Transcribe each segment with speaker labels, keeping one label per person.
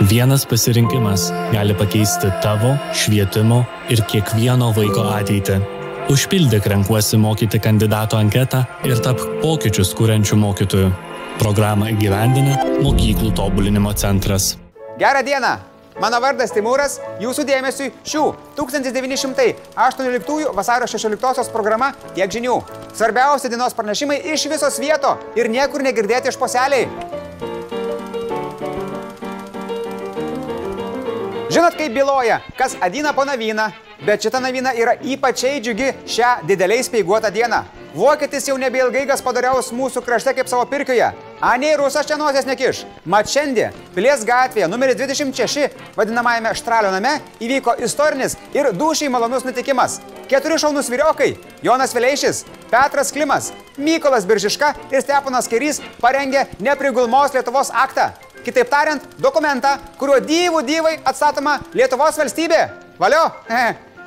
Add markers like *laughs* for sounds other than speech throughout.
Speaker 1: Vienas pasirinkimas gali pakeisti tavo, švietimo ir kiekvieno vaiko ateitį. Užpildyk renkuosi mokyti kandidato anketą ir tap pokyčius kūrenčių mokytojų. Programą įgyvendina Mokyklų tobulinimo centras.
Speaker 2: Gerą dieną! Mano vardas Timūras, jūsų dėmesiu šių 1918 vasario 16 programa tiek žinių. Svarbiausi dienos pranešimai iš visos vieto ir niekur negirdėti iš poseliai. Žinot, kaip byloja, kas adina po navyną, bet šita navyna yra ypačiai džiugi šią dideliai speiguotą dieną. Vokietis jau nebeilgai gaspadariaus mūsų krašte kaip savo pirkioje. Anei rusas čia nosės nekiš. Mat šiandien Pilies gatvėje numeris 26 vadinamajame Štralio name įvyko istorinis ir dušiai malonus nutikimas. Keturi šaunus vyriokai - Jonas Vileišis, Petras Klimas, Mykolas Biržiška ir Steponas Kairys parengė neprigulmos Lietuvos aktą. Kitaip tariant, dokumentą, kuriuo dyvų dyvai atstatoma Lietuvos valstybė. Valio?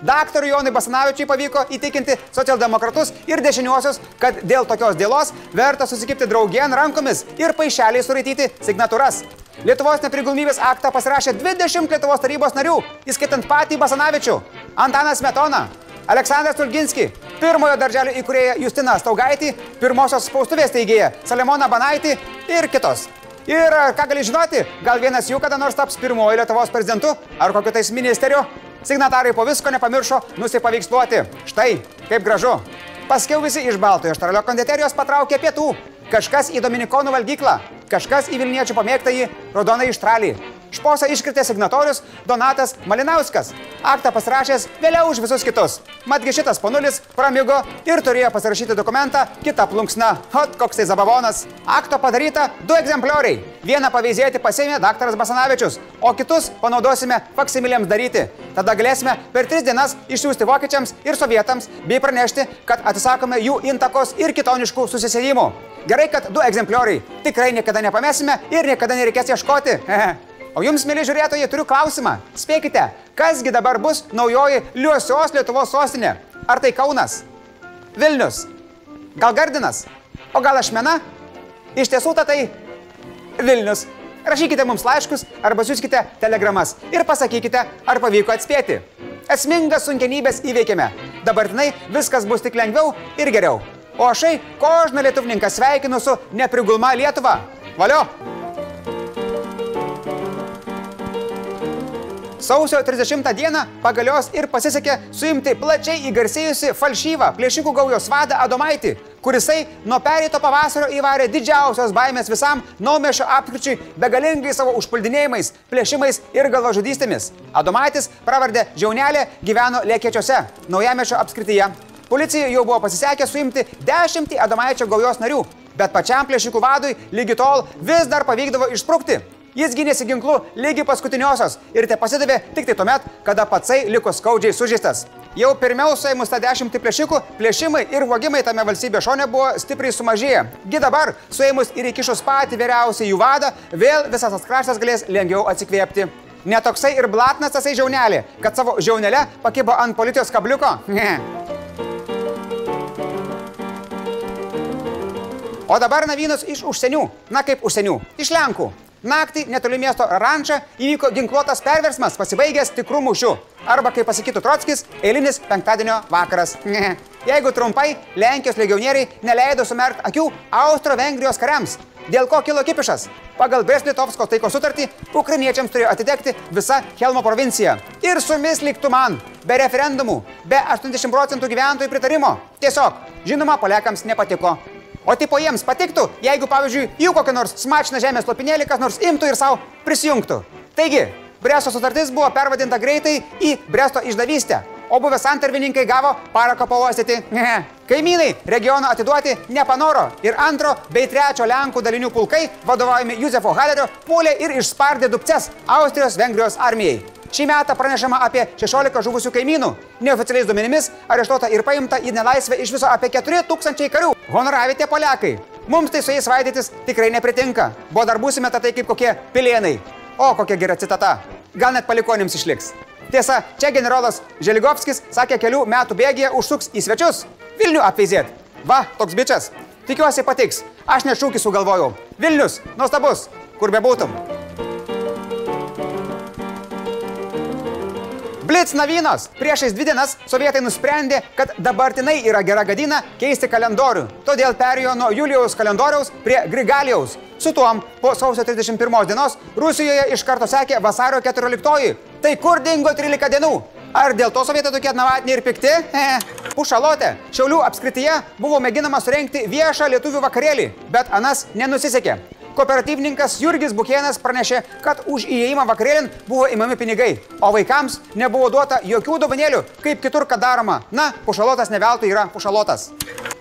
Speaker 2: Daktarui Jonui Basanavičiui pavyko įtikinti socialdemokratus ir dešiniuosius, kad dėl tokios dėlos verta susikipti draugien rankomis ir paaišeliai suraityti signatūras. Lietuvos neprigulmybės aktą pasirašė 20 Lietuvos tarybos narių, įskaitant patį Basanavičių, Antanas Metona, Aleksandras Tulginski, pirmojo darželio įkūrėja Justina Staugaitį, pirmosios spaustuvės teigėja Saliamona Banaitį ir kitos. Ir ką gali žinoti, gal vienas jų kada nors taps pirmoju Lietuvos prezidentu ar kokiu tais ministeriu? Signatarai po visko nepamiršo nusipaveiksluoti. Štai, kaip gražu. Paskiau visi iš Baltojo štralio konditerijos patraukė pietų. Kažkas į Dominikonų valgyklą, kažkas į Vilniečių pamėgtąjį Raudoną ištralį. Šposą iškritė signatorius Donatas Malinauskas. Aktą pasirašęs vėliau už visus kitus. Matgi šitas ponulis pramigo ir turėjo pasirašyti dokumentą kitą plunksną. Hot, koks tai zabavonas. Akto padaryta du egzemplioriai. Vieną paveizėti pasėmė daktaras Basanavičius, o kitus panaudosime faksimilėms daryti. Tada galėsime per tris dienas išsiųsti vokiečiams ir sovietams bei pranešti, kad atsisakome jų intakos ir kitoniškų susisėjimų. Gerai, kad du egzemplioriai. Tikrai niekada nepamesime ir niekada nereikės ieškoti. *laughs* O jums, mėly žiūrėtojai, turiu klausimą. Spėkite, kasgi dabar bus naujoji liuosios Lietuvos sostinė? Ar tai Kaunas? Vilnius? Gal Gardinas? O gal Ašmena? Iš tiesų, tai Vilnius. Rašykite mums laiškus arba siūskite telegramas ir pasakykite, ar pavyko atspėti. Esmingas sunkenybės įveikėme. Dabartinai viskas bus tik lengviau ir geriau. O aš, kožna lietuvininką, sveikinu su neprigulma Lietuva. Valio! Sausio 30 dieną pagalios ir pasisekė suimti plačiai įgarsėjusi falšyvą plėšikų gaujos vadą Adomaitį, kurisai nuo pereito pavasario įvarė didžiausios baimės visam naumešio apskričiui begalingai savo užpuldinėjimais, plėšimais ir galvažudystėmis. Adomaitis pravardė Žiaunelė gyveno Lėkiečiuose, naujamešio apskrityje. Policija jau buvo pasisekę suimti dešimtį Adomaičio gaujos narių, bet pačiam plėšikų vadui lygi tol vis dar pavykdavo išsprukti. Jis gynėsi ginklu lygi paskutiniosios ir te pasidavė tik tai tuomet, kada patsai liko skaudžiai sužeistas. Jau pirmiau suėmus tą dešimtį plėšikų, plėšimai ir vogimai tame valstybės šone buvo stipriai sumažėję. Gi dabar, suėmus ir įkišus patį vyriausią jų vadą, vėl visas tas kraštas galės lengviau atsikvėpti. Netoksai ir blatnas tasai žiaunelė, kad savo žiaunelę pakibo ant policijos kabliuko. Ne. *laughs* O dabar navynus iš užsienių. Na kaip užsienių? Iš Lenkų. Naktį netoli miesto Rančą įvyko ginkluotas perversmas, pasibaigęs tikrų mūšių. Arba, kaip pasakytų Trotskis, eilinis penktadienio vakaras. *laughs* Jeigu trumpai, Lenkijos legionieriai neleido sumerkti akių Austro-Vengrijos kariams. Dėl ko kilo kipišas? Pagal Breslitovsko taiko sutartį, ukrainiečiams turėjo atitekti visa Helmo provincija. Ir sumis liktų man, be referendumų, be 80 procentų gyventojų pritarimo. Tiesiog, žinoma, polekams nepatiko. O tipo jiems patiktų, jeigu, pavyzdžiui, jų kokią nors smačiną žemės lopinėlį kas nors imtų ir savo prisijungtų. Taigi, Bresto sutartis buvo pervadinta greitai į Bresto išdavystę, o buvę santarvininkai gavo paraką pavostyti. Kaimynai regioną atiduoti nepanoro ir antro bei trečio Lenkų dalinių pulkai, vadovaujami Juzefo Halerio, puolė ir išspardė dupces Austrijos-Vengrijos armijai. Šį metą pranešama apie 16 žuvusių kaimynų. Neoficialiais duomenimis areštuota ir paimta į nelaisvę iš viso apie 4000 karių. Honoravi tie poliakai. Mums tai su jais vaidytis tikrai nepritinka. Buvo dar būsime tai kaip kokie pilienai. O kokia gera citata. Gal net palikonėms išliks. Tiesa, čia generolas Želigovskis sakė kelių metų bėgėje užsuks į svečius. Vilnių apveizėt. Va, toks bičias. Tikiuosi patiks. Aš nešūkį sugalvojau. Vilnius, nuostabus, kur bebūtum. Blitz navynos. Priešais dvi dienas sovietai nusprendė, kad dabartinai yra gera gadina keisti kalendorių. Todėl perėjo nuo Julijaus kalendoriaus prie Grigalijaus. Su tuom po sausio 31 dienos Rusijoje iš karto sekė vasario 14. Tai kur dingo 13 dienų? Ar dėl to sovietai tokie navatiniai ir pikti? He, pušalotė. Šiaulių apskrityje buvo mėginama surenkti viešą lietuvių vakarėlį, bet anas nenusisekė. Kooperatyvininkas Jurgis Bukienas pranešė, kad už įėjimą vakarėlin buvo įmami pinigai, o vaikams nebuvo duota jokių dovanėlių, kaip kitur kad daroma. Na, pušalotas neveltui yra pušalotas.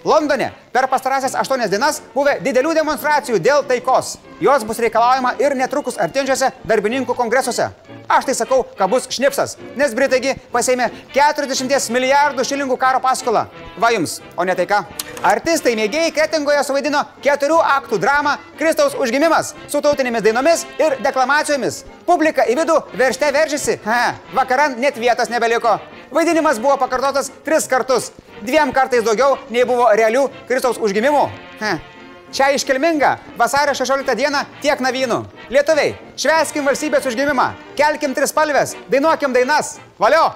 Speaker 2: Londone per pastarąsias aštuonias dienas buvę didelių demonstracijų dėl taikos. Jos bus reikalaujama ir netrukus artinčiose darbininkų kongresuose. Aš tai sakau, kad bus šnipsas, nes Britaigi pasėmė 40 milijardų šilingų karo paskolą. Va jums, o ne taika. Artistai mėgėjai Kretingoje suvaidino keturių aktų dramą Kristaus užgimimas su tautinėmis dainomis ir deklamacijomis. Publika į vidų veršte veržėsi. Ha, vakaran net vietos nebeliko. Vaidinimas buvo pakartotas tris kartus. Dviem kartais daugiau nei buvo realių Kristaus užgimimų. Ha. Čia iškilminga vasario 16 dieną tiek navynų. Lietuviai, šveskim valstybės užgimimą, kelkim trispalvės, dainuokim dainas. Valio!